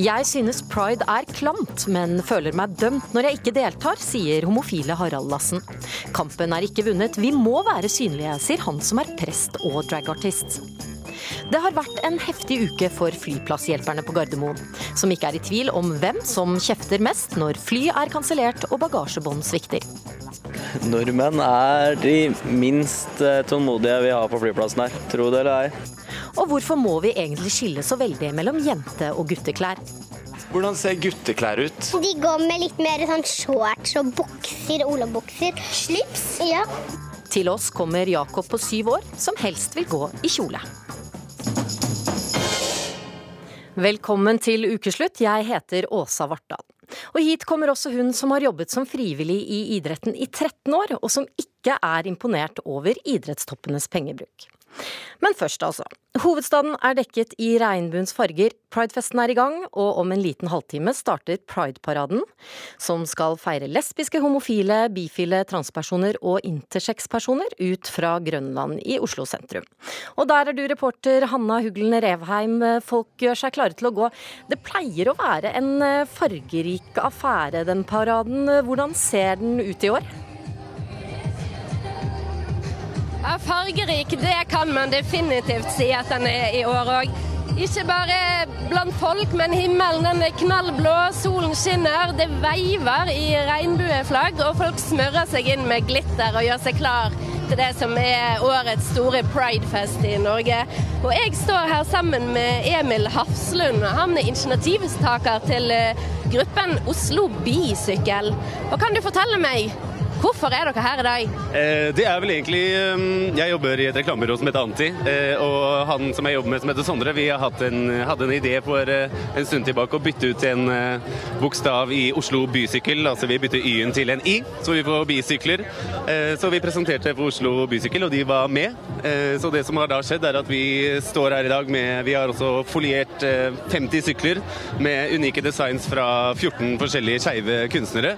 Jeg synes pride er klamt, men føler meg dømt når jeg ikke deltar, sier homofile Harald Lassen. Kampen er ikke vunnet, vi må være synlige, sier han som er prest og dragartist. Det har vært en heftig uke for flyplasshjelperne på Gardermoen, som ikke er i tvil om hvem som kjefter mest når fly er kansellert og bagasjebånd svikter. Nordmenn er de minst eh, tålmodige vi har på flyplassen her, tro det eller ei. Og hvorfor må vi egentlig skille så veldig mellom jente- og gutteklær? Hvordan ser gutteklær ut? De går med litt mer sånn shorts og bukser, olabukser. Slips. Ja. Til oss kommer Jakob på syv år, som helst vil gå i kjole. Velkommen til ukeslutt. Jeg heter Åsa Vartdal. Og hit kommer også hun som har jobbet som frivillig i idretten i 13 år, og som ikke er imponert over idrettstoppenes pengebruk. Men først, altså. Hovedstaden er dekket i regnbuens farger. Pridefesten er i gang, og om en liten halvtime starter Pride-paraden, som skal feire lesbiske, homofile, bifile, transpersoner og intersex-personer ut fra Grønland i Oslo sentrum. Og der er du reporter Hanna Huglen Revheim. Folk gjør seg klare til å gå. Det pleier å være en fargerik affære, den paraden. Hvordan ser den ut i år? Ja, fargerik, det kan man definitivt si at den er i år òg. Ikke bare blant folk, men himmelen den er knallblå, solen skinner, det veiver i regnbueflagg, og folk smører seg inn med glitter og gjør seg klar til det som er årets store pridefest i Norge. Og jeg står her sammen med Emil Hafslund, han er initiativtaker til eh, gruppen Oslo Bisykkel. Og kan du fortelle meg, Hvorfor er dere her i dag? Eh, det er vel egentlig um, Jeg jobber i et reklamebyrå som heter Anti. Eh, og han som jeg jobber med som heter Sondre, vi en, hadde en idé for eh, en stund tilbake å bytte ut en eh, bokstav i Oslo Bysykkel. Altså vi bytter Y-en til en I, så vi får bisykler. Så vi presenterte for Oslo Bysykkel, og de var med. Så det som har da skjedd, er at vi står her i dag med Vi har også foliert 50 sykler med unike designs fra 14 forskjellige skeive kunstnere,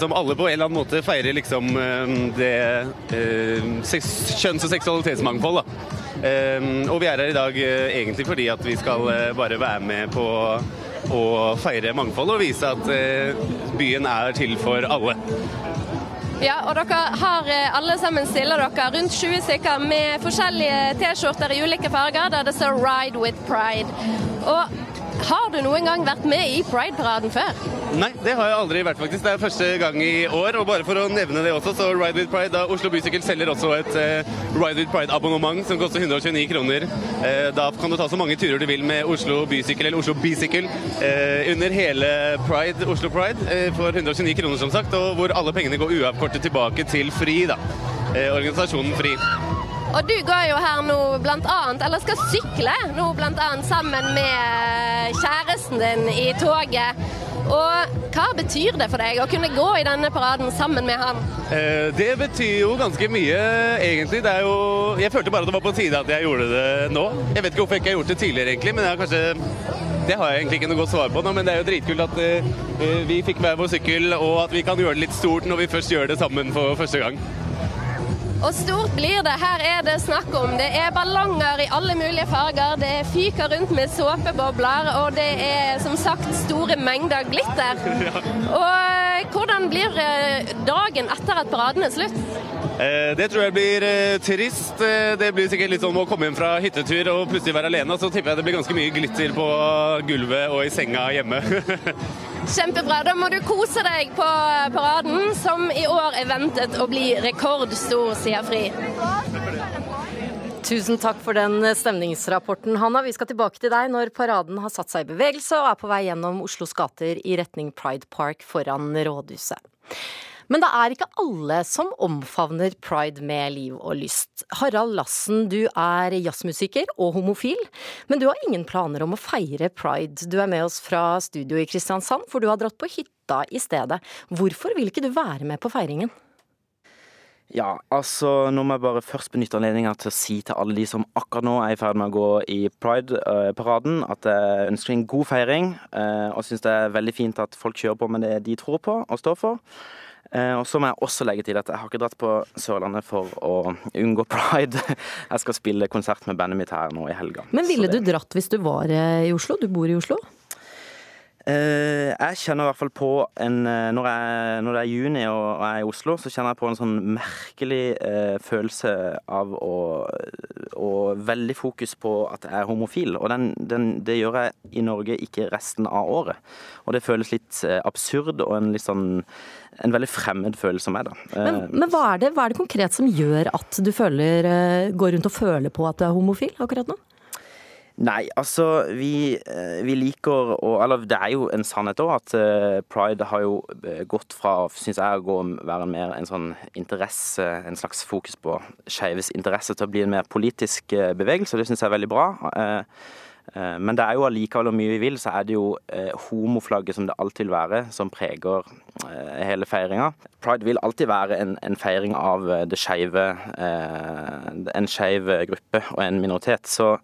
som alle på en eller annen måte feirer reflekterer liksom eh, det eh, kjønns- og seksualitetsmangfold. da. Eh, og vi er her i dag egentlig fordi at vi skal bare være med på å feire mangfold og vise at byen er til for alle. Ja, og dere har alle sammen stiller dere rundt 20 stykker med forskjellige T-skjorter i ulike farger der det står 'Ride with Pride'. Og har du noen gang vært med i Pride-paraden før? Nei, det har jeg aldri vært, faktisk. Det er første gang i år. Og bare for å nevne det også, så Ride with Pride, da Oslo Bysykkel selger også et eh, Ride with Pride-abonnement som koster 129 kroner. Eh, da kan du ta så mange turer du vil med Oslo Bysykkel eller Oslo Bisykkel eh, under hele Pride, Oslo Pride for 129 kroner, som sagt. Og hvor alle pengene går uavkortet tilbake til FRI, da. organisasjonen FRI. Og du går jo her nå annet, eller skal sykle nå annet sammen med kjæresten din i toget. Og hva betyr det for deg å kunne gå i denne paraden sammen med han? Eh, det betyr jo ganske mye, egentlig. Det er jo Jeg følte bare at det var på tide at jeg gjorde det nå. Jeg vet ikke hvorfor jeg ikke har gjort det tidligere, egentlig, men jeg har kanskje det har jeg egentlig ikke noe godt svar på nå, men det er jo dritkult at uh, vi fikk hver vår sykkel, og at vi kan gjøre det litt stort når vi først gjør det sammen for første gang. Og stort blir det. Her er det snakk om. Det er ballonger i alle mulige farger. Det fyker rundt med såpebobler, og det er som sagt store mengder glitter. Og hvordan blir eh, dagen etter at paraden er slutt? Eh, det tror jeg blir eh, trist. Det blir sikkert litt sånn å komme hjem fra hyttetur og plutselig være alene. Så tipper jeg det blir ganske mye glitter på gulvet og i senga hjemme. Kjempebra. Da må du kose deg på paraden, som i år er ventet å bli rekordstor, sier Fri. Tusen takk for den stemningsrapporten, Hanna. Vi skal tilbake til deg når paraden har satt seg i bevegelse og er på vei gjennom Oslos gater i retning Pride Park foran rådhuset. Men det er ikke alle som omfavner pride med liv og lyst. Harald Lassen, du er jazzmusiker og homofil, men du har ingen planer om å feire pride. Du er med oss fra studio i Kristiansand, for du har dratt på hytta i stedet. Hvorfor vil ikke du være med på feiringen? Ja, altså nå må jeg bare først benytte anledningen til å si til alle de som akkurat nå er i ferd med å gå i Pride-paraden, at jeg ønsker en god feiring. Eh, og syns det er veldig fint at folk kjører på med det de tror på og står for. Eh, og så må jeg også legge til at jeg har ikke dratt på Sørlandet for å unngå pride. Jeg skal spille konsert med bandet mitt her nå i helga. Men ville du dratt hvis du var eh, i Oslo? Du bor i Oslo? Eh, jeg kjenner i hvert fall på en eh, når, jeg, når det er juni og jeg er i Oslo, så kjenner jeg på en sånn merkelig eh, følelse av å, å Veldig fokus på at jeg er homofil. Og den, den, det gjør jeg i Norge ikke resten av året. Og det føles litt eh, absurd og en litt sånn en veldig fremmed følelse av meg, da. Men, men hva, er det, hva, er det, konkret som gjør at du føler, går rundt og føler på at du er homofil akkurat nå? Nei, altså vi, eh, vi, liker å Eller det er jo en sannhet òg at eh, pride har jo eh, gått fra, syns jeg, å gå være mer en sånn interesse, en slags fokus på skeives interesse, til å bli en mer politisk bevegelse. Det syns jeg er veldig bra. Men det er jo allikevel hvor mye vi vil, så er det jo homoflagget som det alltid vil være, som preger hele feiringa. Pride vil alltid være en, en feiring av det skeive, en skeiv gruppe og en minoritet. Så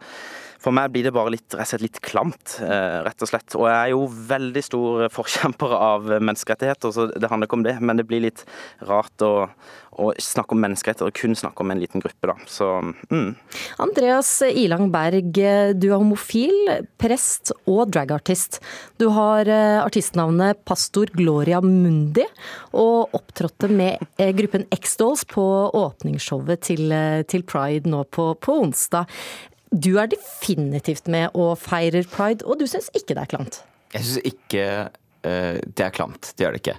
for meg blir det bare litt, litt klamt, eh, rett og slett. Og jeg er jo veldig stor forkjemper av menneskerettigheter, så det handler ikke om det. Men det blir litt rart å, å snakke om menneskerettigheter og kun snakke om en liten gruppe, da. Så mm. Andreas Ilang Berg, du er homofil, prest og dragartist. Du har eh, artistnavnet Pastor Gloria Mundi, og opptrådte med eh, gruppen X-Dolls på åpningsshowet til, til Pride nå på, på onsdag. Du er definitivt med og feirer pride, og du syns ikke det er klamt? Jeg syns ikke uh, det er klamt. Det gjør det ikke.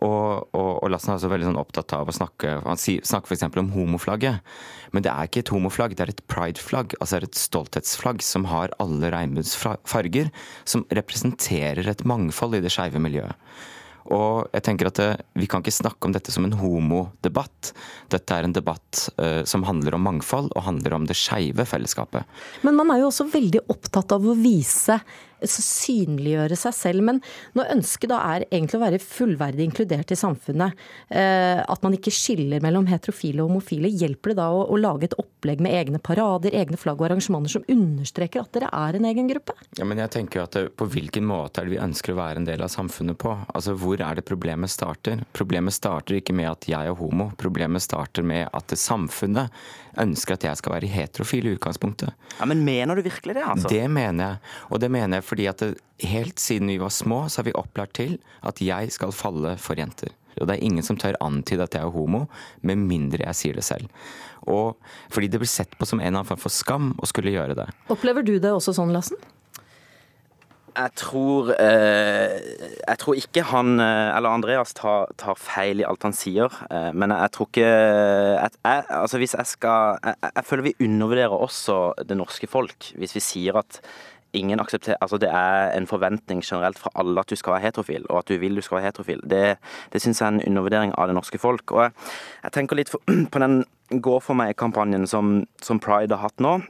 Og, og, og Lassen er også veldig sånn opptatt av å snakke Han snakker f.eks. om homoflagget. Men det er ikke et homoflagg, det er et prideflagg. Altså et stolthetsflagg som har alle regnbuens farger. Som representerer et mangfold i det skeive miljøet. Og jeg tenker at det, Vi kan ikke snakke om dette som en homodebatt. Dette er en debatt uh, som handler om mangfold og handler om det skeive fellesskapet. Men man er jo også veldig opptatt av å vise synliggjøre seg selv. Men når ønsket da er egentlig å være fullverdig inkludert i samfunnet, eh, at man ikke skiller mellom heterofile og homofile, hjelper det da å, å lage et opplegg med egne parader, egne flagg og arrangementer som understreker at dere er en egen gruppe? Ja, men jeg tenker at det, På hvilken måte er det vi ønsker å være en del av samfunnet på? Altså, Hvor er det problemet starter? Problemet starter ikke med at jeg er homo. Problemet starter med at det samfunnet ønsker at jeg skal være heterofil i utgangspunktet. Ja, Men mener du virkelig det? altså? Det mener jeg. Og det mener jeg fordi at det, helt siden vi var små, så har vi opplært til at jeg skal falle for jenter. Og det er ingen som tør antyde at jeg er homo, med mindre jeg sier det selv. Og fordi det blir sett på som en eller annen form for skam å skulle gjøre det. Opplever du det også sånn, Lassen? Jeg tror, eh, jeg tror ikke han eh, eller Andreas tar, tar, feil i alt han sier. Eh, men jeg tror ikke jeg, jeg, Altså hvis jeg skal jeg, jeg, føler vi undervurderer også det norske folk hvis vi sier at ingen aksepterer Altså det er en forventning generelt fra alle at du skal være heterofil, og at du vil du skal være heterofil. Det, det syns jeg er en undervurdering av det norske folk. Og jeg, tenker litt på den Gå for meg-kampanjen som, som Pride har hatt nå.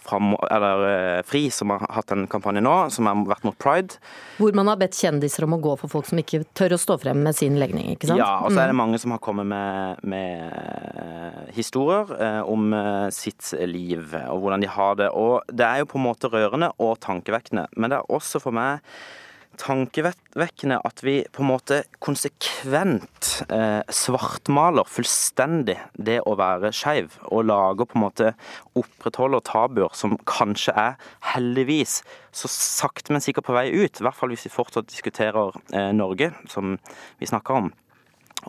Fram, eller eh, FRI, som har hatt en kampanje nå, som har vært mot pride. Hvor man har bedt kjendiser om å gå for folk som ikke tør å stå frem med sin legning, ikke sant? Ja, og så er det mm. mange som har kommet med, med eh, historier eh, om sitt liv og hvordan de har det. Og det er jo på en måte rørende og tankevekkende, men det er også for meg tankevekkende at vi på en måte konsekvent eh, svartmaler fullstendig det å være skeiv, og lager på en måte opprettholder tabuer som kanskje er, heldigvis, så sakte, men sikkert på vei ut. I hvert fall hvis vi fortsatt diskuterer eh, Norge, som vi snakker om.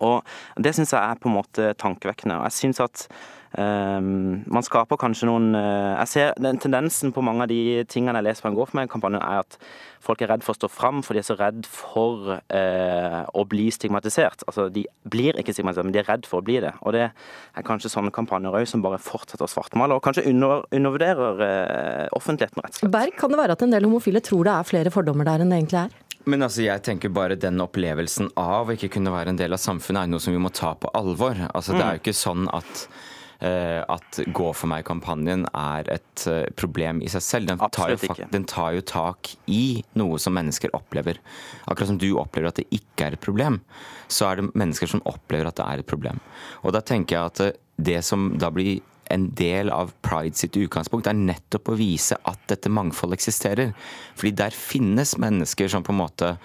Og det syns jeg er på en måte tankevekkende. Jeg syns at man skaper kanskje noen uh, Jeg ser den tendensen på mange av de tingene jeg leser på en Gå for meg-kampanjen, er at folk er redd for å stå fram, for de er så redd for uh, å bli stigmatisert. Altså, de blir ikke stigmatisert, men de er redd for å bli det. Og det er kanskje sånne kampanjer òg som bare fortsetter å svartmale, og kanskje under, undervurderer uh, offentligheten, rett og slett. Berg, kan det være at en del homofile tror det er flere fordommer der enn det egentlig er? Men altså, jeg tenker bare den opplevelsen av å ikke kunne være en del av samfunnet, er noe som vi må ta på alvor. Altså, mm. Det er jo ikke sånn at Eh, at Gå for meg-kampanjen er et eh, problem i seg selv. Den tar, jo, den tar, jo, tak i noe som mennesker opplever. Akkurat som du opplever at det ikke er et problem, så er det mennesker som opplever at det er et problem. Og da tenker jeg at eh, det som da blir en del av pride sitt utgangspunkt er nettopp å vise at dette mangfoldet eksisterer. Fordi der finnes mennesker som på en måte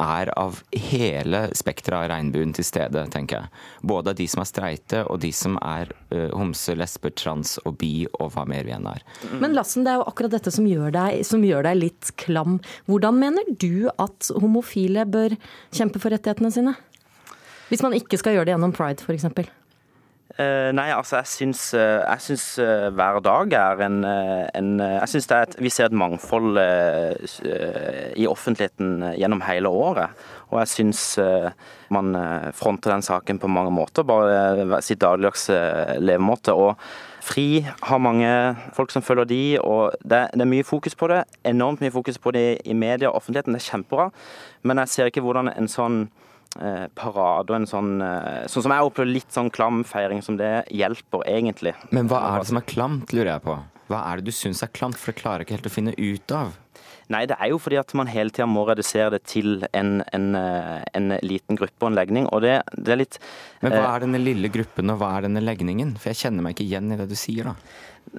er av hele spekteret av regnbuen til stede, tenker jeg. Både av de som er streite, og de som er uh, homse, lesber, trans og bi, og hva mer vi enn er. Men Lassen, det er jo akkurat dette som gjør, deg, som gjør deg litt klam. Hvordan mener du at homofile bør kjempe for rettighetene sine? Hvis man ikke skal gjøre det gjennom pride, f.eks. Uh, nei, altså jeg syns, uh, jeg syns uh, hver dag er en, en Jeg syns vi ser et mangfold i offentligheten gjennom hele året. Og jeg syns man fronter den saken på mange måter, bare sitt dagligdagse levemåte. Og FRI har mange folk som følger de, og det, det, er mye fokus på det. Enormt mye fokus på det i media og offentligheten, det er kjempebra. Men jeg ser ikke hvordan en sånn Eh, parade og en sånn eh, Sånn som jeg opplever litt sånn klam feiring som det hjelper, egentlig. Men hva er det som er klamt, lurer jeg på? Hva er det du syns er klamt, for det klarer jeg ikke helt å finne ut av? Nei, det er jo fordi at man hele tida må redusere det til en, en, eh, en, liten gruppe og en legning. Og det, det er litt Men hva er denne lille gruppen, og hva er denne legningen? For jeg kjenner meg ikke igjen i det du sier, da.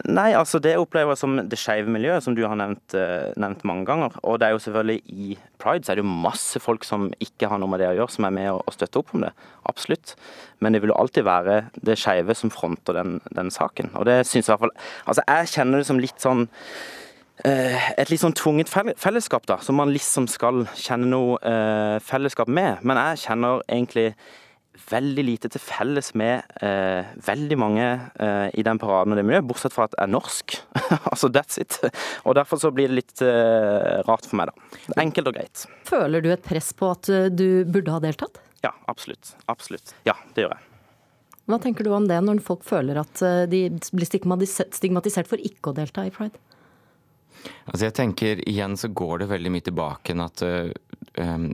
Nei, altså det opplever jeg som det skeive miljøet, som du har nevnt, uh, nevnt, mange ganger. Og det er jo selvfølgelig i pride så er det jo masse folk som ikke har noe med det å gjøre, som er med og støtte opp om det. Absolutt. Men det vil jo alltid være det skeive som fronter den, den, saken. Og det syns i hvert fall Altså jeg kjenner det som litt sånn et litt sånn tvunget fellesskap, da, som man liksom skal kjenne noe uh, fellesskap med. Men jeg kjenner egentlig veldig lite til felles med eh, veldig mange eh, i den paraden og det miljøet, bortsett fra at jeg er norsk. altså that's it. Og derfor så blir det litt eh, rart for meg, da. Enkelt og greit. Føler du et press på at eh, du burde ha deltatt? Ja, absolutt. Absolutt. Ja, det gjør jeg. Hva tenker du om det, når folk føler at eh, de blir stigmatisert for ikke å delta i pride? Altså jeg tenker Igjen så går det veldig mye tilbake at uh,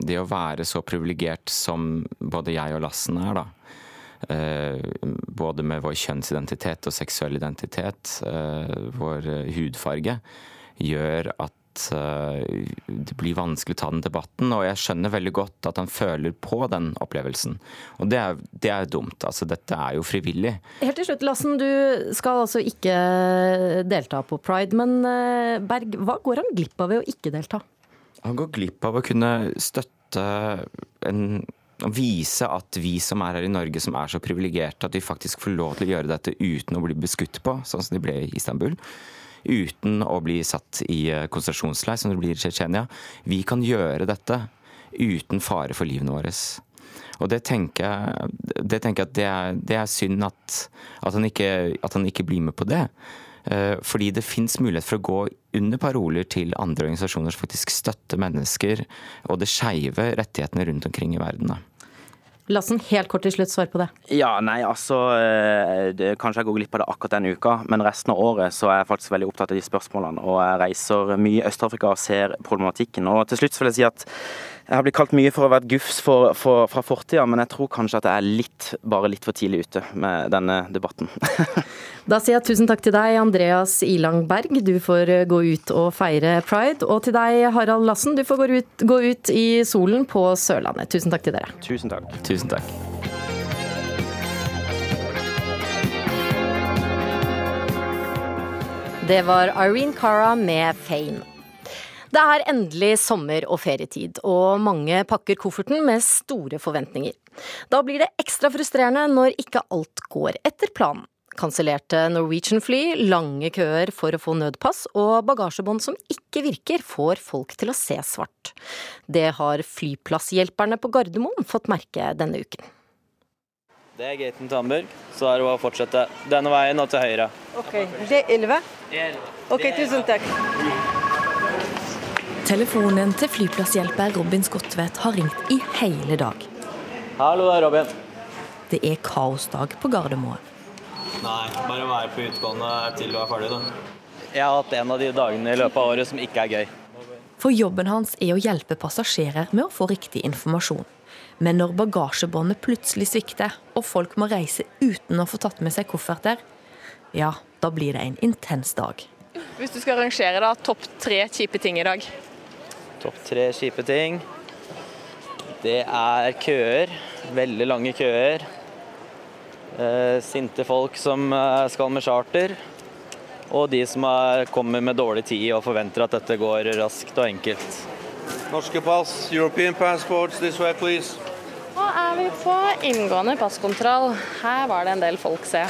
det å være så privilegert som både jeg og Lassen er, da. Uh, både med vår kjønnsidentitet og seksuell identitet, uh, vår hudfarge, gjør at eh, det blir vanskelig å ta den debatten. Og jeg skjønner veldig godt at han føler på den opplevelsen. Og det er, det er dumt. Altså, dette er jo frivillig. Helt til slutt, Lassen. Du skal altså ikke delta på pride. Men Berg, hva går han glipp av ved å ikke delta? Han går glipp av å kunne støtte en Vise at vi som er her i Norge, som er så privilegerte at vi faktisk får lov til å gjøre dette uten å bli beskutt på, sånn som de ble i Istanbul. Uten å bli satt i eh, konsentrasjonsleir, som det blir i Tsjetsjenia. Vi kan gjøre dette uten fare for livene våre. Og det tenker jeg, det tenker at det er, det er synd at, at, han ikke, at han ikke blir med på det. Eh, fordi det fins mulighet for å gå under paroler til andre organisasjoner som faktisk støtter mennesker og det skeive rettighetene rundt omkring i verden. Lassen, helt kort til slutt, svar på det. Ja, nei, altså eh, det, Kanskje jeg går glipp av det akkurat den uka, men resten av året så er jeg faktisk veldig opptatt av de spørsmålene. Og jeg reiser mye i Øst-Afrika og ser problematikken. Og til slutt vil jeg si at jeg har blitt kalt mye for å være gufs for, for, fra fortida, men jeg tror kanskje at jeg er litt, bare litt for tidlig ute med denne debatten. da sier jeg tusen takk til deg, Andreas Ilang Berg. Du får eh, gå ut og feire pride. Og til deg, Harald Lassen. Du får gå ut, gå ut i solen på Sørlandet. Tusen takk til dere. Tusen takk. Tusen takk. Det var Irene Cara med Fame. Det er endelig sommer og ferietid, og mange pakker kofferten med store forventninger. Da blir det ekstra frustrerende når ikke alt går etter planen. Kansellerte Norwegian-fly, lange køer for å få nødpass og bagasjebånd som ikke virker, får folk til å se svart. Det har flyplasshjelperne på Gardermoen fått merke denne uken. Det er gaten til Hamburg, så er det bare å fortsette denne veien og til høyre. Ok, Det er 11? Ok, tusen takk. Telefonen til flyplasshjelper Robin Skotvedt har ringt i hele dag. Hallo, det er Robin. Det er kaosdag på Gardermoen. Nei, bare være på utgående til du er ferdig, da. Jeg har hatt en av de dagene i løpet av året som ikke er gøy. For jobben hans er å hjelpe passasjerer med å få riktig informasjon. Men når bagasjebåndet plutselig svikter, og folk må reise uten å få tatt med seg kofferter, ja, da blir det en intens dag. Hvis du skal rangere da, topp tre kjipe ting i dag? Topp tre kjipe ting. Det er køer. Veldig lange køer. Eh, sinte folk som eh, skal med charter. Og de som er, kommer med dårlig tid og forventer at dette går raskt og enkelt. Norske pass, European passports, this way please. Nå er vi på inngående passkontroll. Her var det en del folk, se.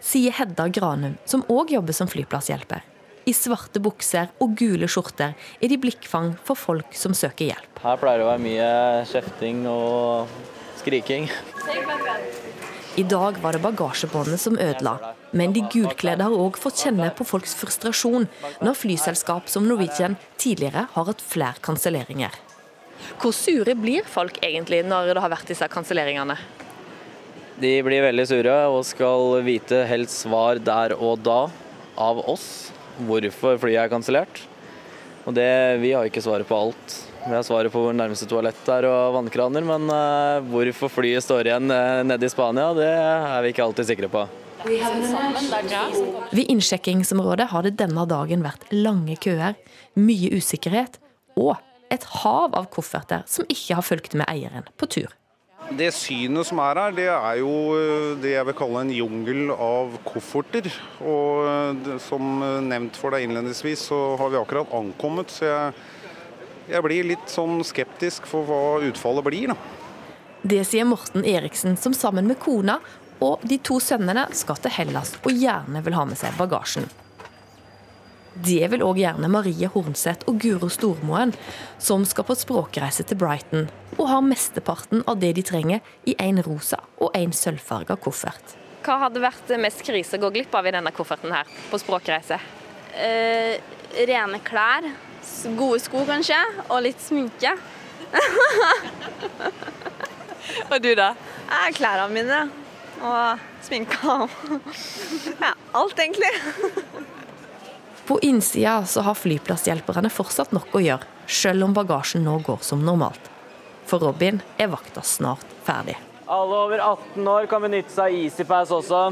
Sier Hedda Granum, som òg jobber som flyplasshjelper. I svarte bukser og gule skjorter er de blikkfang for folk som søker hjelp. Her pleier det å være mye kjefting og skriking. I dag var det bagasjebåndet som ødela, men de gulkledde har òg fått kjenne på folks frustrasjon når flyselskap som Norwegian tidligere har hatt flere kanselleringer. Hvor sure blir folk egentlig når det har vært disse kanselleringene? De blir veldig sure og skal vite helst svar der og da av oss hvorfor flyet er kansellert. Og det, vi har ikke svaret på alt. Vi har svaret på hvor nærmeste toalett er og vannkraner, men uh, hvorfor flyet står igjen uh, nede i Spania, det er vi ikke alltid sikre på. Ved innsjekkingsområdet har det denne dagen vært lange køer, mye usikkerhet og et hav av kofferter som ikke har fulgt med eieren på tur. Det synet som er her, det er jo eh, det jeg vil kalle en jungel av kofferter. Og eh, som nevnt for deg innledningsvis, så har vi akkurat ankommet. Så jeg, jeg blir litt sånn skeptisk for hva utfallet blir, da. Det sier Morten Eriksen, som sammen med kona og de to sønnene skal til Hellas og gjerne vil ha med seg bagasjen. Det vil òg gjerne Marie Hornseth og Guro Stormoen, som skal på språkreise til Brighton og har mesteparten av det de trenger i en rosa og en sølvfarga koffert. Hva hadde vært mest krise å gå glipp av i denne kofferten her, på språkreise? Eh, rene klær, gode sko kanskje, og litt sminke. og du da? Eh, klærne mine og sminka. ja, alt egentlig. På innsida så har flyplasshjelperne fortsatt nok å gjøre, selv om bagasjen nå går som normalt. For Robin er vakta snart ferdig. Alle over 18 år kan benytte seg av EasyPass også.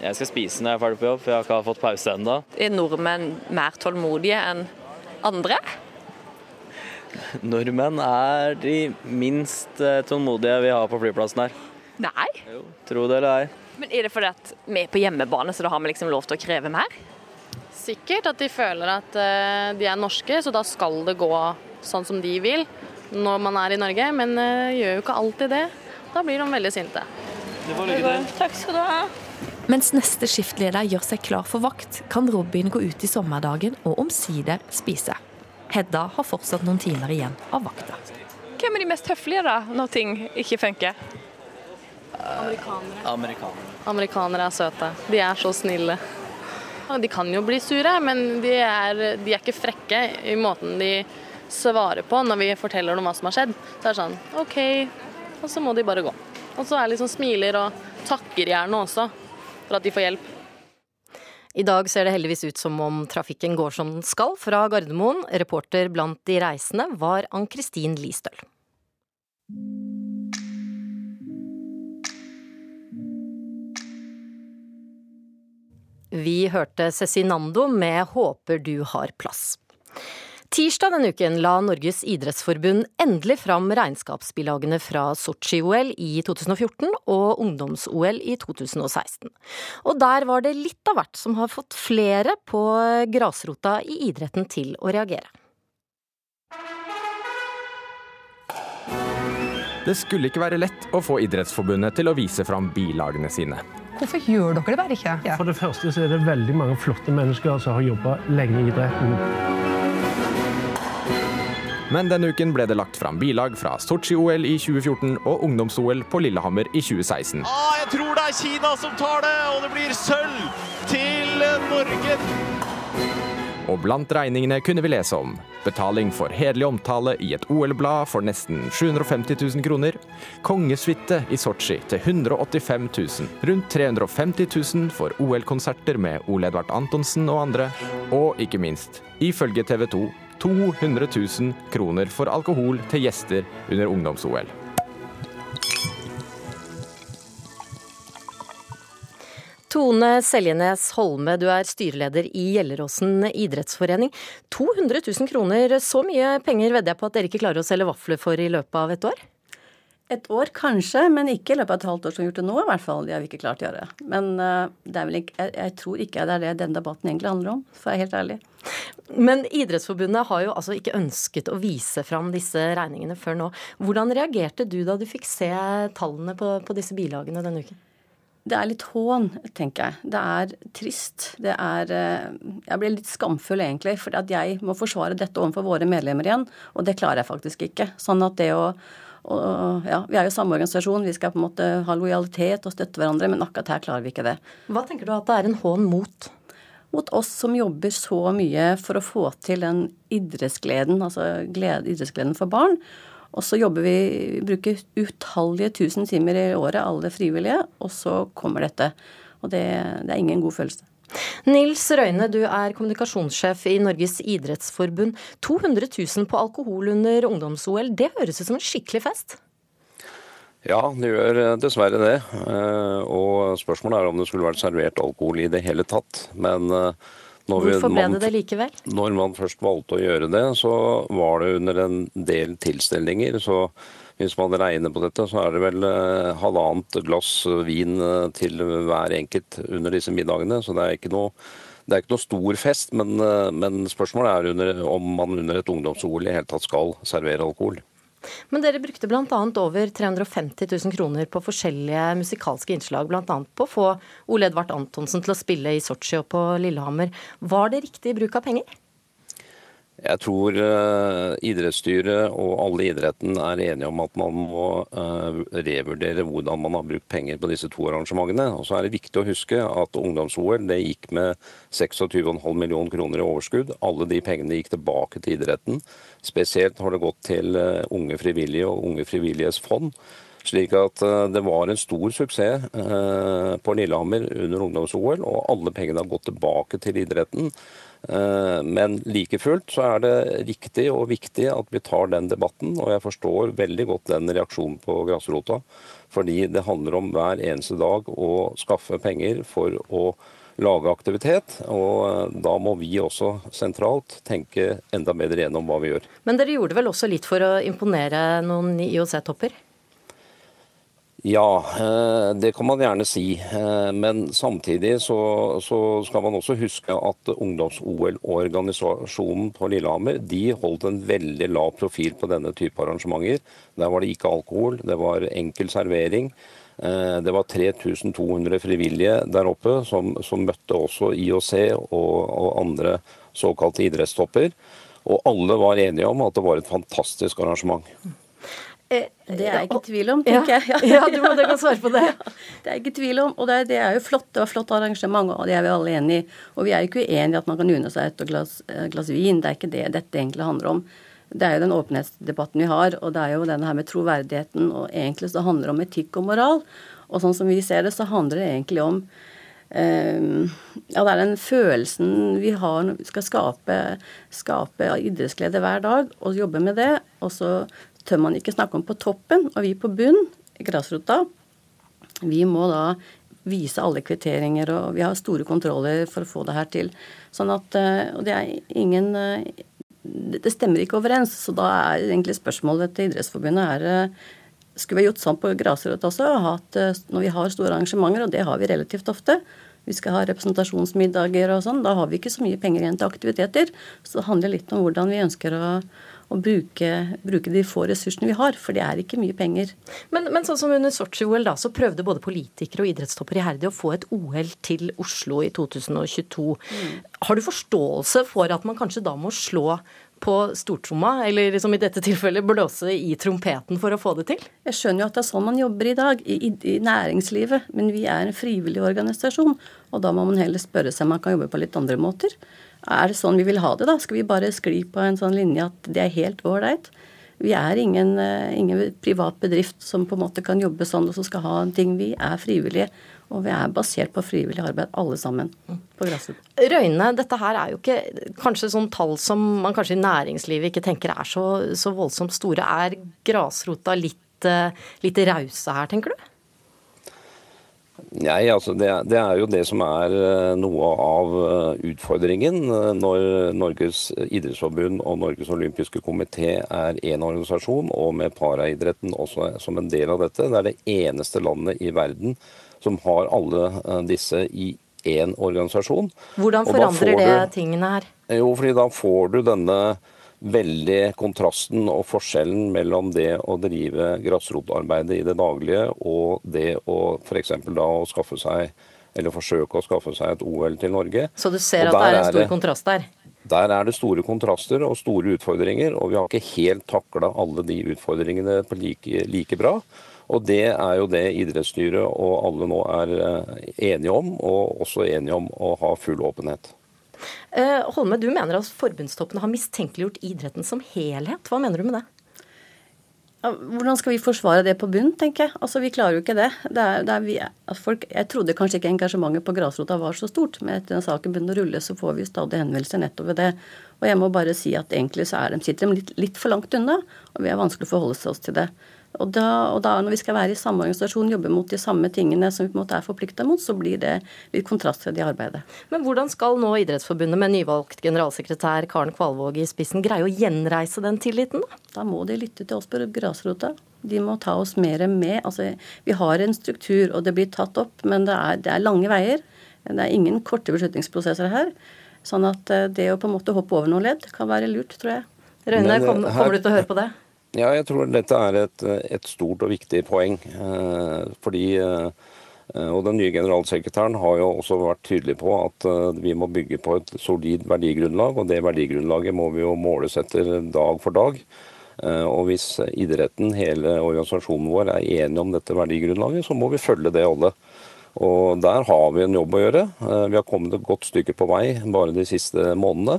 Jeg skal spise når jeg er ferdig på jobb, for jeg har ikke fått pause ennå. Er nordmenn mer tålmodige enn andre? Nordmenn er de minst eh, tålmodige vi har på flyplassen her. Nei. Jo, tro det eller ei. Men Er det fordi at vi er på hjemmebane, så da har vi liksom lov til å kreve mer? Sikkert at de føler at uh, de er norske, så da skal det gå sånn som de vil når man er i Norge. Men uh, gjør jo ikke alltid det. Da blir de veldig sinte. Det var lykke til. Takk skal du ha. Mens neste skiftleder gjør seg klar for vakt, kan Robin gå ut i sommerdagen og omsider spise. Hedda har fortsatt noen timer igjen av vakta. Hvem er de mest høflige da, når ting ikke funker? Amerikanere. Amerikanere. Amerikanere er søte. De er så snille. De kan jo bli sure, men de er, de er ikke frekke i måten de svarer på når vi forteller dem hva som har skjedd. Det er sånn OK, og så må de bare gå. Og så er liksom smiler og takker gjerne også for at de får hjelp. I dag ser det heldigvis ut som om trafikken går som den skal fra Gardermoen. Reporter blant de reisende var Ann-Kristin Listøl. Vi hørte Cezinando med 'Håper du har plass'. Tirsdag denne uken la Norges idrettsforbund endelig fram regnskapsbilagene fra Sotsji-OL i 2014 og ungdoms-OL i 2016. Og der var det litt av hvert som har fått flere på grasrota i idretten til å reagere. Det skulle ikke være lett å få Idrettsforbundet til å vise fram bilagene sine. Hvorfor gjør dere det bare ikke? Ja. For det første så er det veldig mange flotte mennesker som har jobba lenge i idretten. Men denne uken ble det lagt fram bilag fra Sotsji-OL i 2014 og ungdoms-OL på Lillehammer i 2016. Ah, jeg tror det er Kina som tar det, og det blir sølv til Norge. Og blant regningene kunne vi lese om betaling for hederlig omtale i et OL-blad for nesten 750 000 kroner, kongesuite i Sotsji til 185 000, rundt 350 000 for OL-konserter med Ole Edvard Antonsen og andre, og ikke minst, ifølge TV 2, 200 000 kroner for alkohol til gjester under ungdoms-OL. Tone Seljenes Holme, du er styreleder i Gjelleråsen idrettsforening. 200 000 kroner, så mye penger vedder jeg på at dere ikke klarer å selge vafler for i løpet av et år? Et år kanskje, men ikke i løpet av et halvt år som vi har gjort det nå. i hvert fall. Det har vi ikke klart å gjøre. Men uh, ikke, jeg, jeg, tror ikke det er det denne debatten egentlig handler om, for å være helt ærlig. Men Idrettsforbundet har jo altså ikke ønsket å vise fram disse regningene før nå. Hvordan reagerte du da du fikk se tallene på, på disse bilagene denne uken? Det er litt hån, tenker jeg. Det er trist. Det er uh, Jeg blir litt skamfull, egentlig, for at jeg må forsvare dette overfor våre medlemmer igjen, og det klarer jeg faktisk ikke. Sånn at det å og ja, Vi er jo samme organisasjon, vi skal på en måte ha lojalitet og støtte hverandre, men akkurat her klarer vi ikke det. Hva tenker du at det er en hån mot? Mot oss som jobber så mye for å få til den idrettsgleden, altså glede, idrettsgleden for barn. Og så jobber vi, bruker utallige tusen timer i året, alle frivillige, og så kommer dette. Og det, det er ingen god følelse. Nils Røyne, du er kommunikasjonssjef i Norges idrettsforbund. 200 000 på alkohol under ungdoms-OL, det høres ut som en skikkelig fest? Ja, det gjør eh, dessverre det. Eh, og spørsmålet er om det skulle vært servert alkohol i det hele tatt. Men eh, Hvorfor ble det det likevel? Når man først valgte å gjøre det, så var det under en del tilstelninger. Så hvis man regner på dette, så er det vel eh, halvannet glass vin eh, til hver enkelt under disse middagene. Så det er ikke noe, det er ikke noe stor fest, men, eh, men spørsmålet er under, om man under et ungdoms-OL i hele tatt skal servere alkohol. Men dere brukte bl.a. over 350 000 kroner på forskjellige musikalske innslag. Bl.a. på å få Ole Edvard Antonsen til å spille i Sotsji og på Lillehammer. Var det riktig bruk av penger? Jeg tror uh, idrettsstyret og alle i idretten er enige om at man må uh, revurdere hvordan man har brukt penger på disse to arrangementene. Og så er det viktig å huske at ungdoms-OL gikk med 26,5 millioner kroner i overskudd. Alle de pengene gikk tilbake til idretten. Spesielt har det gått til uh, unge frivillige og Unge frivilliges fond. Slik at det var en stor suksess på Lillehammer under ungdoms-OL, og alle pengene har gått tilbake til idretten. Eh, men like fullt så er det riktig og viktig at vi tar den debatten, og jeg forstår veldig godt den reaksjonen på grasrota. Fordi det handler om hver eneste dag å skaffe penger for å lage aktivitet. Og eh, da må vi også sentralt tenke enda bedre gjennom hva vi gjør. Men dere gjorde vel også litt for å imponere noen IOC-topper? Ja, eh, det kan man gjerne si. Eh, men samtidig så, så skal man også huske at ungdoms-OL-organisasjonen på Lillehammer de holdt en veldig lav profil på denne type arrangementer. Der var det ikke alkohol, det var enkel servering. Eh, det var 3200 frivillige der oppe som, som møtte også IOC og, og andre såkalte idrettstopper. Og alle var enige om at det var et fantastisk arrangement. Eh, det er jeg ikke i tvil om, tenker jeg. Ja, ja du, må, kan svare på det. det er jeg ikke i tvil om. Og det er, det er jo flott. Det var flott arrangement, og det er vi alle enig i. Og vi er jo ikke uenige i at man kan unne seg et glass, glass, vin. Det er ikke det dette egentlig handler om. Det er jo den åpenhetsdebatten vi har, og det er jo denne her med troverdigheten. Og egentlig så handler det om etikk og moral. Og sånn som vi ser det, så handler det egentlig om um, ja, det er den følelsen vi har når vi skal skape, skape idrettsglede hver dag, og jobbe med det. Og så tør man ikke snakke om på toppen, og vi på bunn, grasrota, vi må da vise alle kvitteringer, og vi har store kontroller for å få det her til. Sånn at, eh, Og det er ingen eh, Det stemmer ikke overens. Så da er egentlig spørsmålet til Idrettsforbundet er eh, Skulle vi gjort sånn på grasrota også, at når vi har store arrangementer, og det har vi relativt ofte, vi skal ha representasjonsmiddager og sånn, da har vi ikke så mye penger igjen til aktiviteter. Så det handler litt om hvordan vi ønsker å å bruke, bruke, de få ressursene vi har, for det er ikke mye penger. Men, men sånn som under Sotsji-OL, da, så prøvde både politikere og idrettstopper iherdig å få et OL til Oslo i 2022. Mm. Har du forståelse for at man kanskje da må slå på stortromma, eller som i dette tilfellet blåse i trompeten for å få det til? Jeg skjønner jo at det er sånn man jobber i dag, i, i, næringslivet. Men vi er en frivillig organisasjon, og da må man heller spørre seg om man kan jobbe på litt andre måter. Er det sånn vi vil ha det, da? Skal vi bare skli på en sånn linje at det er helt ålreit? Vi er ingen, eh, ingen, privat bedrift som på en måte kan jobbe sånn og som skal ha en ting. Vi er frivillige, og vi er basert på frivillig arbeid alle sammen. på Grassen. Røyne, dette her er jo ikke kanskje sånn tall som man kanskje i næringslivet ikke tenker er så, så voldsomt store. Er grasrota litt, eh, litt rause her, tenker du? Nei, altså det, det, er jo det som er eh, noe av eh, utfordringen eh, når Norges idrettsforbund og Norges olympiske komité er én organisasjon, og med paraidretten også som en del av dette. Det er det eneste landet i verden som har alle disse i én organisasjon. Hvordan forandrer det du, tingene her? Jo, fordi da får du denne veldig kontrasten og forskjellen mellom det å drive grasrotarbeidet i det daglige og det å f.eks. da å skaffe seg eller forsøke å skaffe seg et OL til Norge. Så du ser at det er en stor kontrast der? Der er det store kontraster og store utfordringer, og vi har ikke helt takla alle de utfordringene på like, like bra. Og det er jo det idrettsstyret og alle nå er eh, enige om, og også enige om å ha full åpenhet. Eh, Holme, du mener at forbundstoppene har mistenkeliggjort idretten som helhet. Hva mener du med det? Hvordan skal vi forsvare det på bunn, tenker jeg. Altså, Vi klarer jo ikke det. det, er, det er vi, folk, jeg trodde kanskje ikke engasjementet på grasrota var så stort, men etter den saken begynner å rulle, så får vi stadig henvendelser nettopp ved det. Og jeg må bare si at egentlig så er de, sitter de litt, litt for langt unna, og vi er vanskelig å forholde oss til det. Og da, og da, når vi skal være i samme organisasjon, jobbe mot de samme tingene som vi på en måte er forplikta mot, så blir det litt kontrast til det arbeidet. Men hvordan skal nå Idrettsforbundet med nyvalgt generalsekretær Karen Kvalvåg i spissen greie å gjenreise den tilliten? Da Da må de lytte til oss på grasrota. De må ta oss mer med. Altså, vi har en struktur, og det blir tatt opp, men det er, det er lange veier. Det er ingen korte beslutningsprosesser her. Sånn at eh, det å på en måte hoppe over noen ledd kan være lurt, tror jeg. Røyne, kommer, kommer du til å høre på det? Ja, jeg tror dette er et, et stort og viktig poeng. Eh, fordi eh, og Den nye generalsekretæren har jo også vært tydelig på at eh, vi må bygge på et solid verdigrunnlag. og Det verdigrunnlaget må vi jo måles etter dag for dag. Og Hvis idretten, hele organisasjonen vår, er enige om dette verdigrunnlaget, så må vi følge det alle. Og Der har vi en jobb å gjøre. Vi har kommet et godt stykke på vei bare de siste månedene.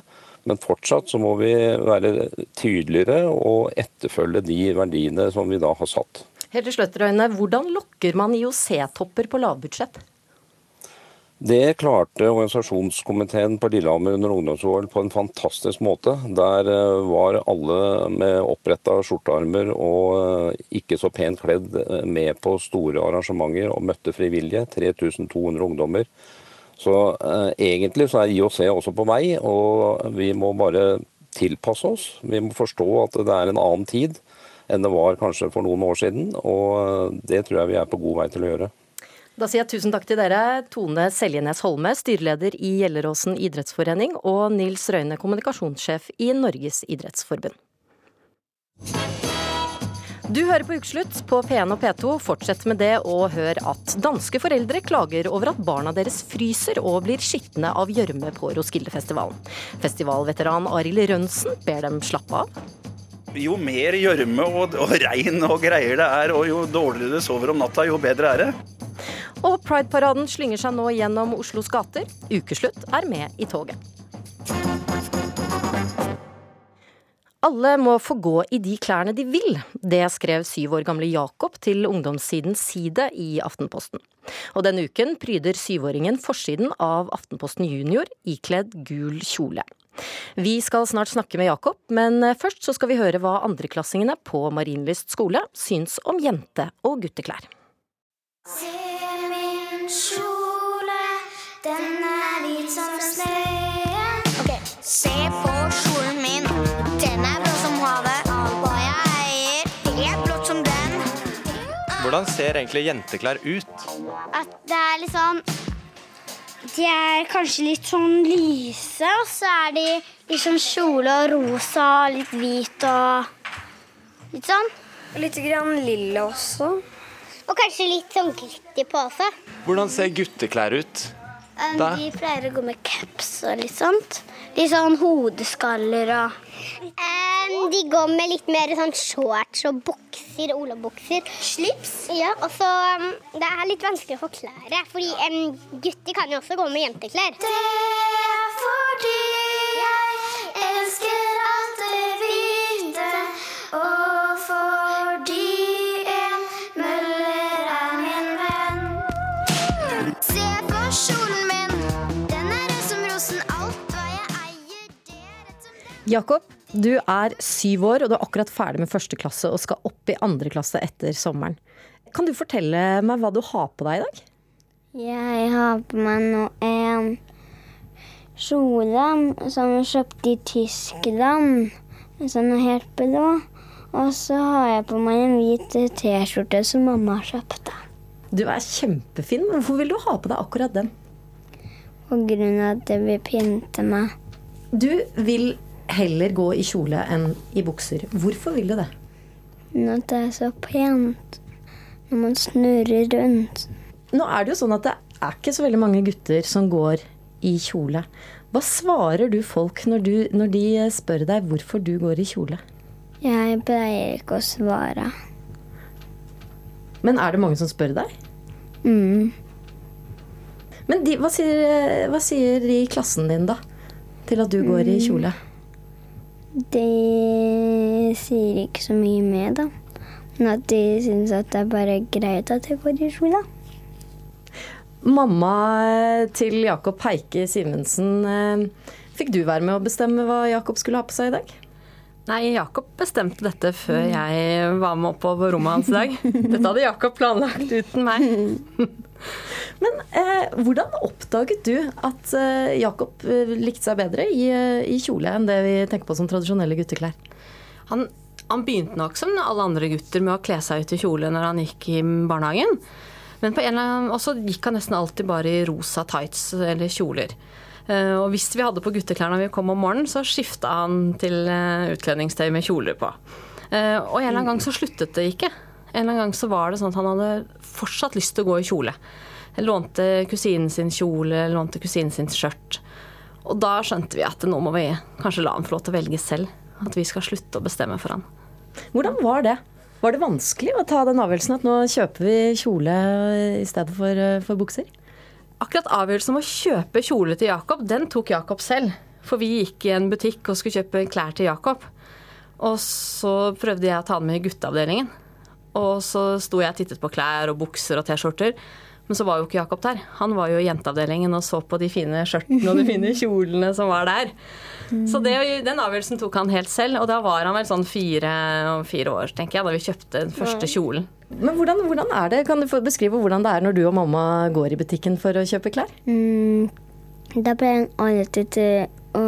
Men fortsatt så må vi være tydeligere og etterfølge de verdiene som vi da har satt. Helt til slutt, Røyne, Hvordan lokker man IOC-topper på lavbudsjett? Det klarte organisasjonskomiteen på Lillehammer under ungdoms-OL på en fantastisk måte. Der eh, var alle med oppretta skjortearmer og eh, ikke så pent kledd eh, med på store arrangementer og møtte frivillige. 3200 ungdommer så eh, egentlig så er IOC også på vei, og vi må bare tilpasse oss. Vi må forstå at det er en annen tid enn det var kanskje for noen år siden, og eh, det tror jeg vi er på god vei til å gjøre. Da sier jeg tusen takk til dere, Tone Seljenes Holme, styreleder i Gjelleråsen idrettsforening, og Nils Røyne, kommunikasjonssjef i Norges idrettsforbund. Du hører på Ukeslutt på P1 og P2. Fortsett med det, og hør at danske foreldre klager over at barna deres fryser og blir skitne av gjørme på Roskildefestivalen. Festivalveteran Arild Rønsen ber dem slappe av. Jo mer gjørme og, og regn og greier det er, og jo dårligere du sover om natta, jo bedre er det. Og Pride-paraden slynger seg nå gjennom Oslos gater. Ukeslutt er med i toget. Alle må få gå i de klærne de vil. Det skrev syv år gamle Jakob til ungdomssiden Side i Aftenposten. Og denne uken pryder syvåringen forsiden av Aftenposten Junior ikledd gul kjole. Vi skal snart snakke med Jakob, men først så skal vi høre hva andreklassingene på Marienlyst skole syns om jente- og gutteklær. Se min kjole, den er hvit som snøen. Okay. Se på Hvordan ser egentlig jenteklær ut? At det er litt sånn De er kanskje litt sånn lyse, og så er de litt sånn kjole og rosa, litt hvit og litt sånn. Litt grann lilla også. Og kanskje litt sånn glitter på også. Hvordan ser gutteklær ut? Um, de pleier å gå med caps og litt sånt. Litt sånn hodeskaller og um, De går med litt mer sånn shorts og bukser, olabukser. Slips. Ja, og så um, Det er litt vanskelig å forklare, fordi um, gutter kan jo også gå med jenteklær. Det er fordi jeg elsker alt det hvite, og fordi Jakob, du er syv år og du er akkurat ferdig med første klasse og skal opp i andre klasse etter sommeren. Kan du fortelle meg hva du har på deg i dag? Jeg har på meg nå en kjole som jeg kjøpte i Tyskland. Sånn helt blå. Og så har jeg på meg en hvit T-skjorte som mamma kjøpte. Du er kjempefin. Hvorfor vil du ha på deg akkurat den? På grunn av at det vil pynte meg. Du vil heller gå i kjole enn i bukser. Hvorfor vil du det? Når det er så pent når man snurrer rundt. Nå er det jo sånn at det er ikke så veldig mange gutter som går i kjole. Hva svarer du folk når, du, når de spør deg hvorfor du går i kjole? Jeg pleier ikke å svare. Men er det mange som spør deg? Mm. Men de, hva, sier, hva sier de i klassen din, da? Til at du går i kjole? De sier ikke så mye med, da. Men at de syns at det er bare greit at jeg går i skole. Mamma til Jakob Heike Simensen, eh, fikk du være med å bestemme hva Jakob skulle ha på seg i dag? Nei, Jakob bestemte dette før jeg var med opp på rommet hans i dag. Dette hadde Jakob planlagt uten meg. Men eh, hvordan oppdaget du at eh, Jakob eh, likte seg bedre i, eh, i, kjole enn det vi tenker på som tradisjonelle gutteklær? Han, han begynte nok som alle andre gutter med å kle seg ut i kjole når han gikk i barnehagen. Men på en eller annen, også gikk han nesten alltid bare i rosa tights eller kjoler. Eh, og hvis vi hadde på gutteklær når vi kom om morgenen, så skifta han til utkledningstøy med kjoler på. Og en eller annen gang så sluttet det ikke. En eller annen gang så var det sånn at han hadde fortsatt lyst til å gå i kjole. Lånte kusinen sin kjole, lånte kusinen sin skjørt. Og da skjønte vi at nå må vi kanskje la han få lov til å velge selv. At vi skal slutte å bestemme for han. Hvordan var det? Var det vanskelig å ta den avgjørelsen at nå kjøper vi kjole i stedet for, for bukser? Akkurat avgjørelsen om å kjøpe kjole til Jakob, den tok Jakob selv. For vi gikk i en butikk og skulle kjøpe klær til Jakob. Og så prøvde jeg å ta den med i gutteavdelingen. Og så sto jeg og tittet på klær og bukser og T-skjorter. Men så var jo ikke Jakob der. Han var jo i jenteavdelingen og så på de fine skjørtene og de fine kjolene som var der. Så det, den avgjørelsen tok han helt selv, og da var han vel sånn fire, fire år, tenker jeg, da vi kjøpte den første kjolen. Men hvordan, hvordan, er det? Kan du få beskrive hvordan det er når du og mamma går i butikken for å kjøpe klær? Mm, da pleier han alltid til å,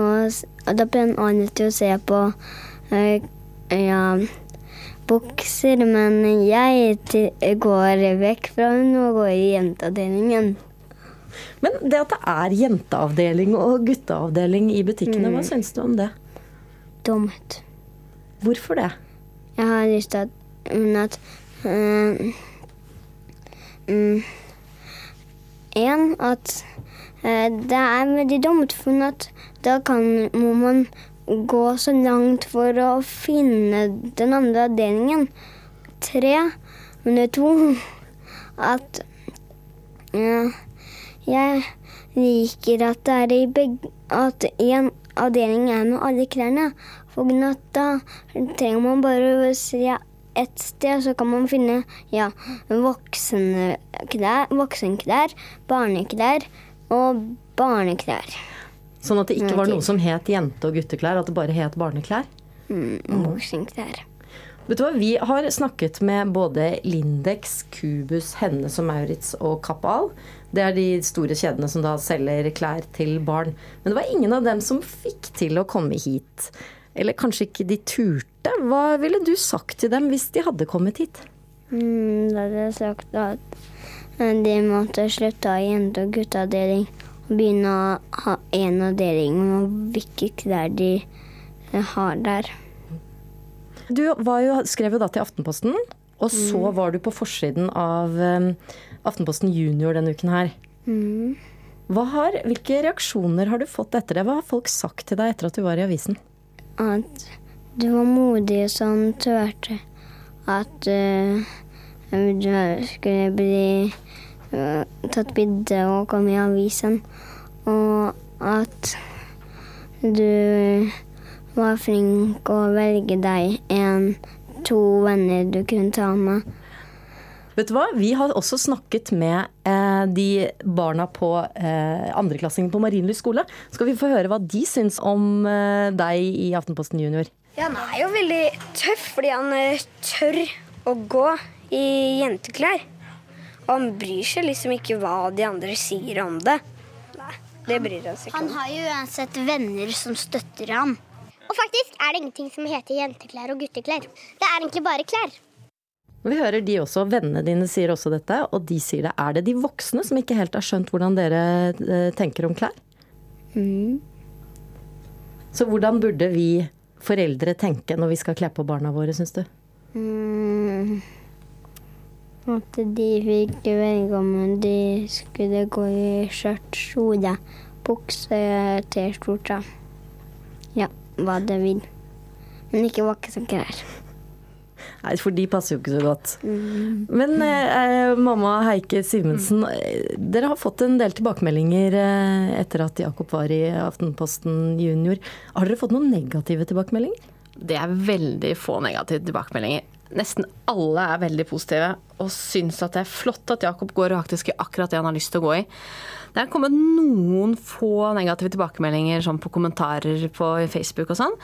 da pleier han alltid til å se på uh, ja, bukser, men jeg går vekk fra henne og går i jenteavdelingen. Men det at det er jenteavdeling og gutteavdeling i butikkene, mm. hva syns du om det? Dumt. Hvorfor det? Jeg har lyst til at, at uh, um, En, at uh, det er veldig dumt, for at da kan, må man gå så langt for å finne den andre avdelingen. Tre, nummer to, at uh, jeg liker at det er i begge At en avdeling er med alle klærne. For da trenger man bare å se ett sted, så kan man finne ja, voksenklær, voksenklær, barneklær og barneklær. Sånn at det ikke var noe som het jente- og gutteklær, at det bare het barneklær? Mm, voksenklær. Vet du hva, Vi har snakket med både Lindex, Cubus, Hennes og Maurits og Kappahl. Det er de store kjedene som da selger klær til barn. Men det var ingen av dem som fikk til å komme hit. Eller kanskje ikke de turte. Hva ville du sagt til dem hvis de hadde kommet hit? Mm, da hadde jeg sagt at de måtte slutte å ha jente- og gutteavdeling begynne å ha én avdeling med hvilke klær de har der. Du jo, skrev jo da til Aftenposten, og så mm. var du på forsiden av um, Aftenposten Junior denne uken her. Mm. Har, hvilke reaksjoner har du fått etter det? Hva har folk sagt til deg etter at du var i avisen? At du var modig som turte at uh, du skulle bli tatt bilde og kommet i avisen. Og at du var flink å velge deg en, to venner du kunne ta med. Vet du hva? Vi har også snakket med eh, de barna på eh, andreklassingen på Marienlyst skole. Skal vi få høre hva de syns om eh, deg i Aftenposten Junior? Ja, Han er jo veldig tøff fordi han eh, tør å gå i jenteklær. Han bryr seg liksom ikke hva de andre sier om det. Nei, det bryr han seg ikke om. Han har jo uansett venner som støtter ham. Og faktisk er det ingenting som heter jenteklær og gutteklær. Det er egentlig bare klær. Vi hører de også, vennene dine sier også dette, og de sier det. Er det de voksne som ikke helt har skjønt hvordan dere eh, tenker om klær? Mm. Så hvordan burde vi foreldre tenke når vi skal kle på barna våre, syns du? Mm. At de fikk velge om de skulle gå i skjørt, kjole, bukse, T-skjorte. Ja, hva de vil. Men ikke voksne klær. Nei, for de passer jo ikke så godt. Mm. Men eh, mamma Heike Simensen, mm. dere har fått en del tilbakemeldinger eh, etter at Jakob var i Aftenposten junior. Har dere fått noen negative tilbakemeldinger? Det er veldig få negative tilbakemeldinger. Nesten alle er veldig positive og syns at det er flott at Jakob går faktisk i akkurat det han har lyst til å gå i. Det er kommet noen få negative tilbakemeldinger sånn på kommentarer på Facebook og sånn.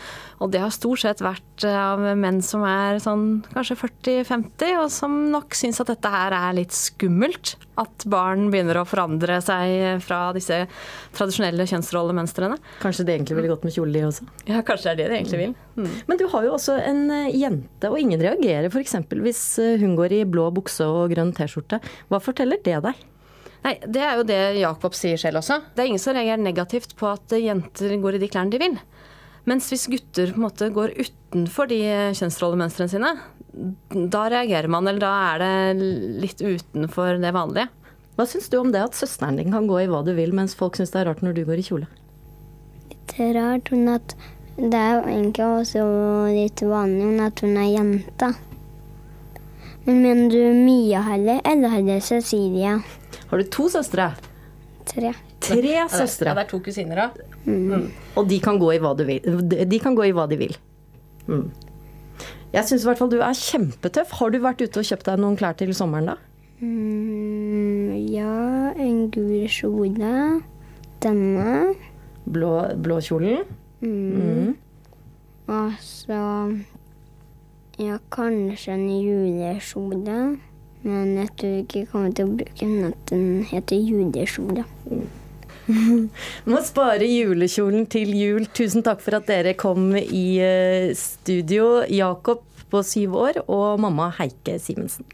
Og det har stort sett vært av menn som er sånn kanskje 40-50, og som nok syns at dette her er litt skummelt. At barn begynner å forandre seg fra disse tradisjonelle kjønnsrollemønstrene. Kanskje de egentlig ville gått med kjole, de også? Ja, kanskje det er det de egentlig vil. Mm. Men du har jo også en eh, jente, og ingen reagerer f.eks. hvis eh, hun går i blå bukse og grønn T-skjorte. Hva forteller det deg? Nei, Det er jo det Jakob sier selv også. Det er ingen som reagerer negativt på at jenter går i de klærne de vil. Mens hvis gutter på en måte går utenfor de kjønnsrollemønstrene sine, da reagerer man, eller da er det litt utenfor det vanlige. Hva syns du om det at søsteren din kan gå i hva du vil, mens folk syns det er rart når du går i kjole? Er rart hun at det er jo egentlig også litt vanlig hun at hun er jente. Men mener du Mia heller, eller heller Cecilie? Har du to søstre? Tre. Tre søstre. Ja, det er to kusiner, da. Mm. Og de kan gå i hva, du vil. de, kan gå i hva de vil. Mm. Jeg syns i hvert fall du er kjempetøff. Har du vært ute og kjøpt deg noen klær til sommeren, da? Mm, ja, en gul kjole. Denne. Blå, blå kjolen? Mm. Og så Ja, kanskje en julekjole. Men jeg tror ikke jeg kommer til å bruke den at den heter julekjole. Må spare julekjolen til jul. Tusen takk for at dere kom i eh, studio. Jakob på syv år og mamma Heike Simensen.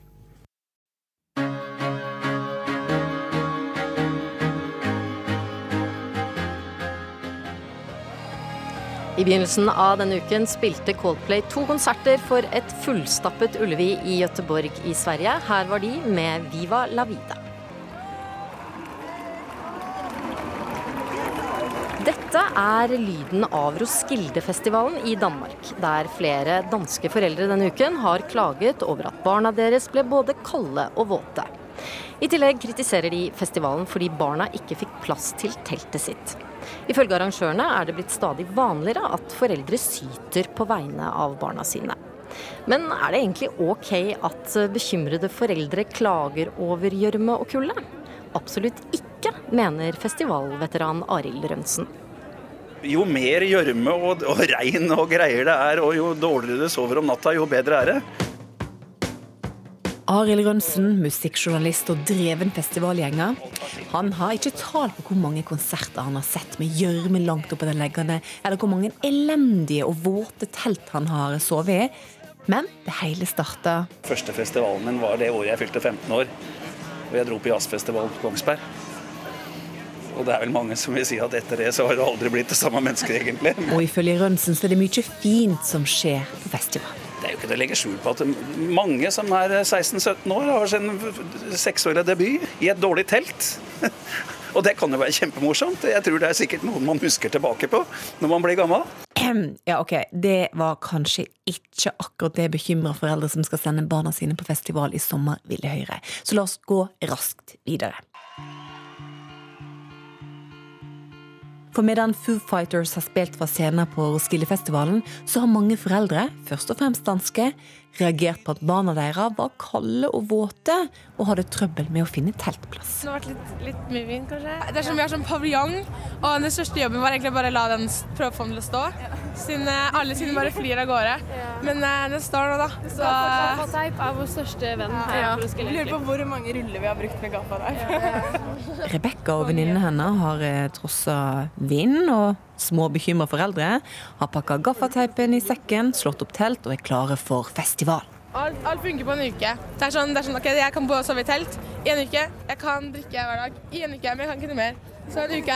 I begynnelsen av denne uken spilte Coldplay to konserter for et fullstappet Ullevi i Gøteborg i Sverige. Her var de med Viva la vida. Dette er lyden av Roskildefestivalen i Danmark, der flere danske foreldre denne uken har klaget over at barna deres ble både kalde og våte. I tillegg kritiserer de festivalen fordi barna ikke fikk plass til teltet sitt. Ifølge arrangørene er det blitt stadig vanligere at foreldre syter på vegne av barna sine. Men er det egentlig ok at bekymrede foreldre klager over gjørme og kulde? Absolutt ikke, mener festivalveteran Arild Rønsen. Jo mer gjørme og, og regn og greier det er, og jo dårligere det sover om natta, jo bedre er det. Arild Rønsen, musikkjournalist og dreven festivalgjenger. Han har ikke tall på hvor mange konserter han har sett med gjørme langt oppetter leggene, eller hvor mange elendige og våte telt han har sovet i. Men det hele starta Første festivalen min var det året jeg fylte 15 år. Og jeg dro på jazzfestivalen på Kongsberg. Og det er vel mange som vil si at etter det så har det aldri blitt det samme mennesket, egentlig. Og ifølge Rønsen så er det mye fint som skjer på festival. Det er jo ikke til å legge skjul på at mange som er 16-17 år, har sin seksårige debut i et dårlig telt. Og det kan jo være kjempemorsomt. Jeg tror det er sikkert noe man husker tilbake på når man blir gammel. Ja, ok, det var kanskje ikke akkurat det bekymra foreldre som skal sende barna sine på festival i sommer, ville høre. Så la oss gå raskt videre. For medan Foo Fighters har spilt fra scener på Roskildefestivalen, så har mange foreldre, først og fremst danske, reagert på at barna deres var kalde og våte og hadde trøbbel med å finne teltplass. Det har vært litt, litt mye vind, kanskje. Det er som vi har sånn paviljong, og den største jobben var egentlig bare å la den prøve å få den til å stå. Siden alle sine bare flyr av gårde. Men eh, står år nå, da. Så Gaffateip er vår største venn her ja. Lurer på hvor mange ruller vi har brukt med gaffateip. Rebekka og venninnene hennes har eh, trossa vind og små bekymra foreldre, har pakka gaffateipen i sekken, slått opp telt og er klare for festival. Alt, alt funker på en uke. Det er sånn, det er sånn okay, Jeg kan bo og sove i telt i en uke. Jeg kan drikke hver dag i en uke, men jeg kan ikke noe mer. Så en uke,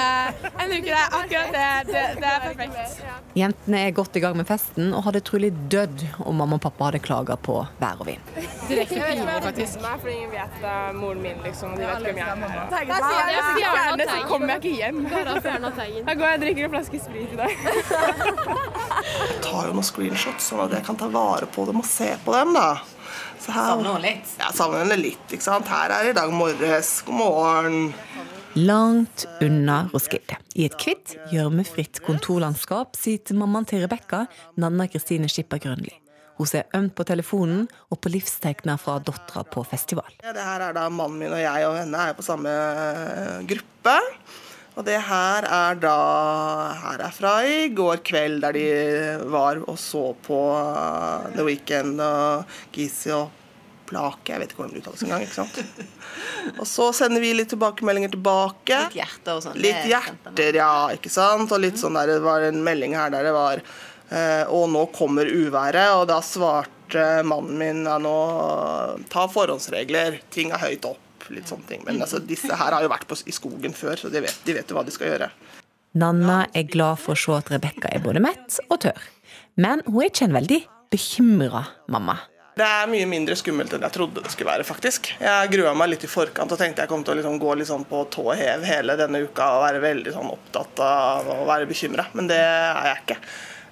en uke det er akkurat det. Det, det er perfekt. Jentene er godt i gang med festen og hadde trolig dødd om mamma og pappa hadde klaga på vær og vind. Direkte pinlig, faktisk. Nei, for ingen vet det er moren min, liksom. De vet hvem jeg er. Da sier jeg hvis jeg fjerner så kommer jeg ikke hjem. Da går jeg og drikker en flaske sprit i dag. Jeg tar jo noen screenshots, sånn at jeg kan ta vare på dem og se på dem. da. Så her, Savner henne litt? Ja, savner henne litt. ikke sant? Her er det i dag morges. God morgen. Langt unna Roskilde. I et hvitt, gjørmefritt kontorlandskap sitter mammaen til Rebekka, Nanna Kristine Skipper Grønli. Hun ser ømt på telefonen og på livstegner fra dattera på festival. Ja, det her er da mannen min og jeg og henne er på samme eh, gruppe. Og det her er da Her er fra i går kveld, der de var og så på eh, The Weekend og Gizi og Plake. Jeg vet ikke hvordan det uttales engang. ikke sant? Og så sender vi litt tilbakemeldinger tilbake. Litt hjerter og sånn. Litt hjerter, ja. ikke sant? Og litt sånn der, det var en melding her der det var eh, Og nå kommer uværet. Og da svarte mannen min ja, nå ta forhåndsregler. Ting er høyt opp. Litt sånne ting. Men altså, disse her har jo vært på, i skogen før, så de vet, de vet jo hva de skal gjøre. Nanna er glad for å se at Rebekka er både mett og tørr. Men hun er ikke en veldig bekymra mamma. Det er mye mindre skummelt enn jeg trodde det skulle være. faktisk. Jeg grua meg litt i forkant og tenkte jeg kom til å liksom gå litt sånn på tå hev hele denne uka og være veldig sånn opptatt av å være bekymra, men det er jeg ikke.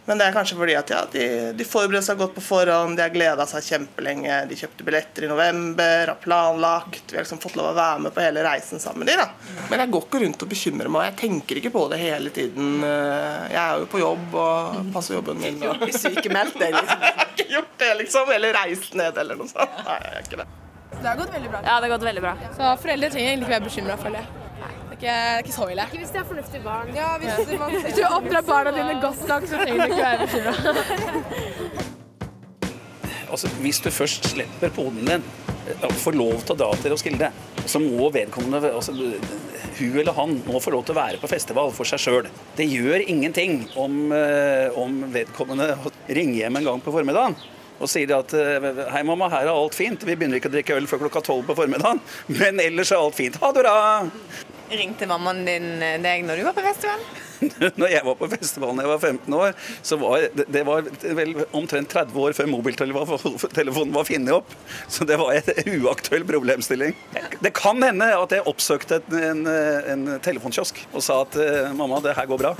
Men det er kanskje fordi at ja, de, de forbereder seg godt på forhånd, de har gleda seg kjempelenge. De kjøpte billetter i november, har planlagt. Vi har liksom fått lov å være med på hele reisen sammen med de, da. Men jeg går ikke rundt og bekymrer meg. Jeg tenker ikke på det hele tiden. Jeg er jo på jobb og passer jobben min. Og... Sykemeldt, det, liksom. Ikke gjort det, liksom. Eller reist ned, eller noe sånt. Nei, jeg er ikke det. Det har gått veldig bra. Ja, det har gått veldig bra. Så foreldre trenger egentlig ikke være bekymra, føler jeg. Det er ikke, det er ikke så ille. Ikke hvis de har fornuftige barn. Ja, hvis, man, hvis du oppdrar barna dine godt nok, så trenger du ikke være bekymra. Altså, hvis du først slipper poden din, eh, får lov til å dra til Roskilde, så må vedkommende altså, Hun eller han nå får lov til å være på festival for seg sjøl. Det gjør ingenting om, eh, om vedkommende ringer hjem en gang på formiddagen og sier at eh, hei mamma, her er alt fint, vi begynner ikke å drikke øl før klokka tolv på formiddagen, men ellers er alt fint. Ha det bra! Ringte mammaen din deg når du var på festival? Når jeg var på festivalen da jeg var 15 år, så var det, var vel omtrent 30 år før mobiltelefonen var funnet opp. Så det var en uaktuell problemstilling. Det kan hende at jeg oppsøkte en, en, en telefonkiosk og sa at mamma, det her går bra.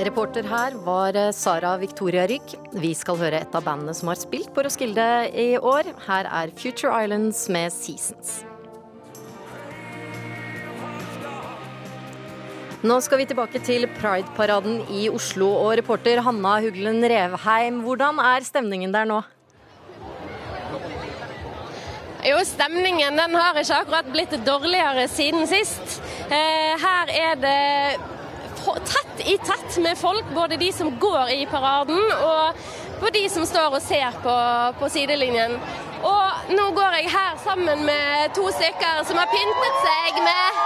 Reporter her var eh, Sara Victoria Rygg. Vi skal høre et av bandene som har spilt på Roskilde i år. Her er Future Islands med Seasons. Nå skal vi tilbake til Pride-paraden i Oslo, og reporter Hanna Huglen Revheim, hvordan er stemningen der nå? Jo, stemningen den har ikke akkurat blitt dårligere siden sist. Eh, her er det tett i tett med folk, både de som går i paraden og de som står og ser på, på sidelinjen. Og nå går jeg her sammen med to stykker som har pyntet seg med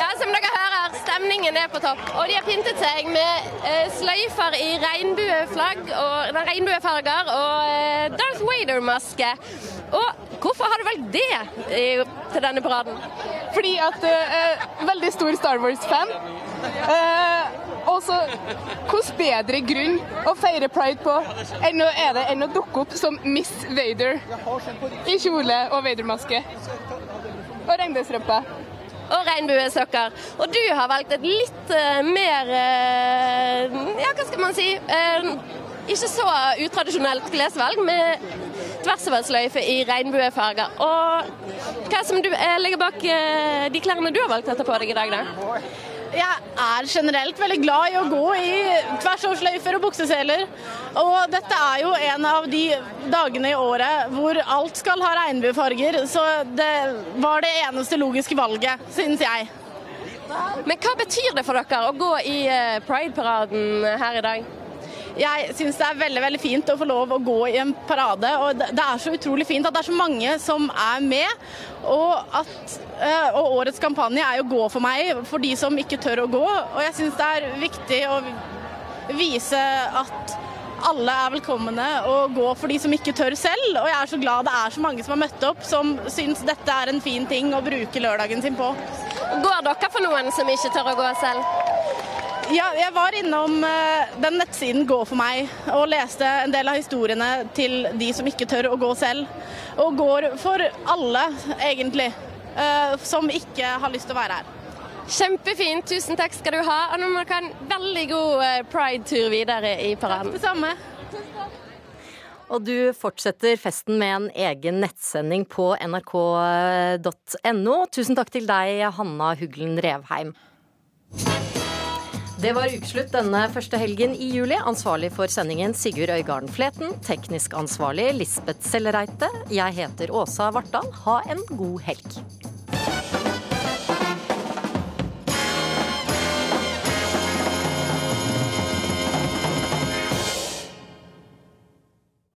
Ja, som dere hører, stemningen er på topp. Og de har pyntet seg med eh, sløyfer i regnbueflagg og regnbuefarger og eh, Darth Vader-maske. Og hvorfor har du valgt det eh, til denne paraden? Fordi at jeg er veldig stor Star Wars-fan. Eh, og så Hvordan bedre grunn å feire pride på enn å, det enn å dukke opp som Miss Vader i kjole og Vader-maske? Og regnbuestrømpe. Og regnbuesokker. Og du har valgt et litt uh, mer uh, Ja, hva skal man si? Uh, ikke så utradisjonelt klesvalg, med tversoversløyfe i regnbuefarger. Og hva som du legger bak de klærne du har valgt å ta på deg i dag, da? Jeg er generelt veldig glad i å gå i tversoversløyfer og bukseseler. Og dette er jo en av de dagene i året hvor alt skal ha regnbuefarger, så det var det eneste logiske valget, syns jeg. Men hva betyr det for dere å gå i prideparaden Pride-paraden her i dag? Jeg syns det er veldig veldig fint å få lov å gå i en parade. Og det er så utrolig fint at det er så mange som er med. Og, at, eh, og årets kampanje er jo 'Gå for meg' for de som ikke tør å gå. Og jeg syns det er viktig å vise at alle er velkomne og gå for de som ikke tør selv. Og jeg er så glad det er så mange som har møtt opp, som syns dette er en fin ting å bruke lørdagen sin på. Går dere for noen som ikke tør å gå selv? Ja, jeg var innom eh, den nettsiden Gå for meg og leste en del av historiene til de som ikke tør å gå selv. Og går for alle, egentlig, eh, som ikke har lyst til å være her. Kjempefint, tusen takk skal du ha. Og nå må dere ha en veldig god eh, pride-tur videre i paraden. Det samme. Og du fortsetter festen med en egen nettsending på nrk.no. Tusen takk til deg, Hanna Huglen Revheim. Det var ukeslutt denne første helgen i juli. Ansvarlig for sendingen Sigurd Øygarden Fleten. Teknisk ansvarlig Lisbeth Sellereite. Jeg heter Åsa Vartdal. Ha en god helg.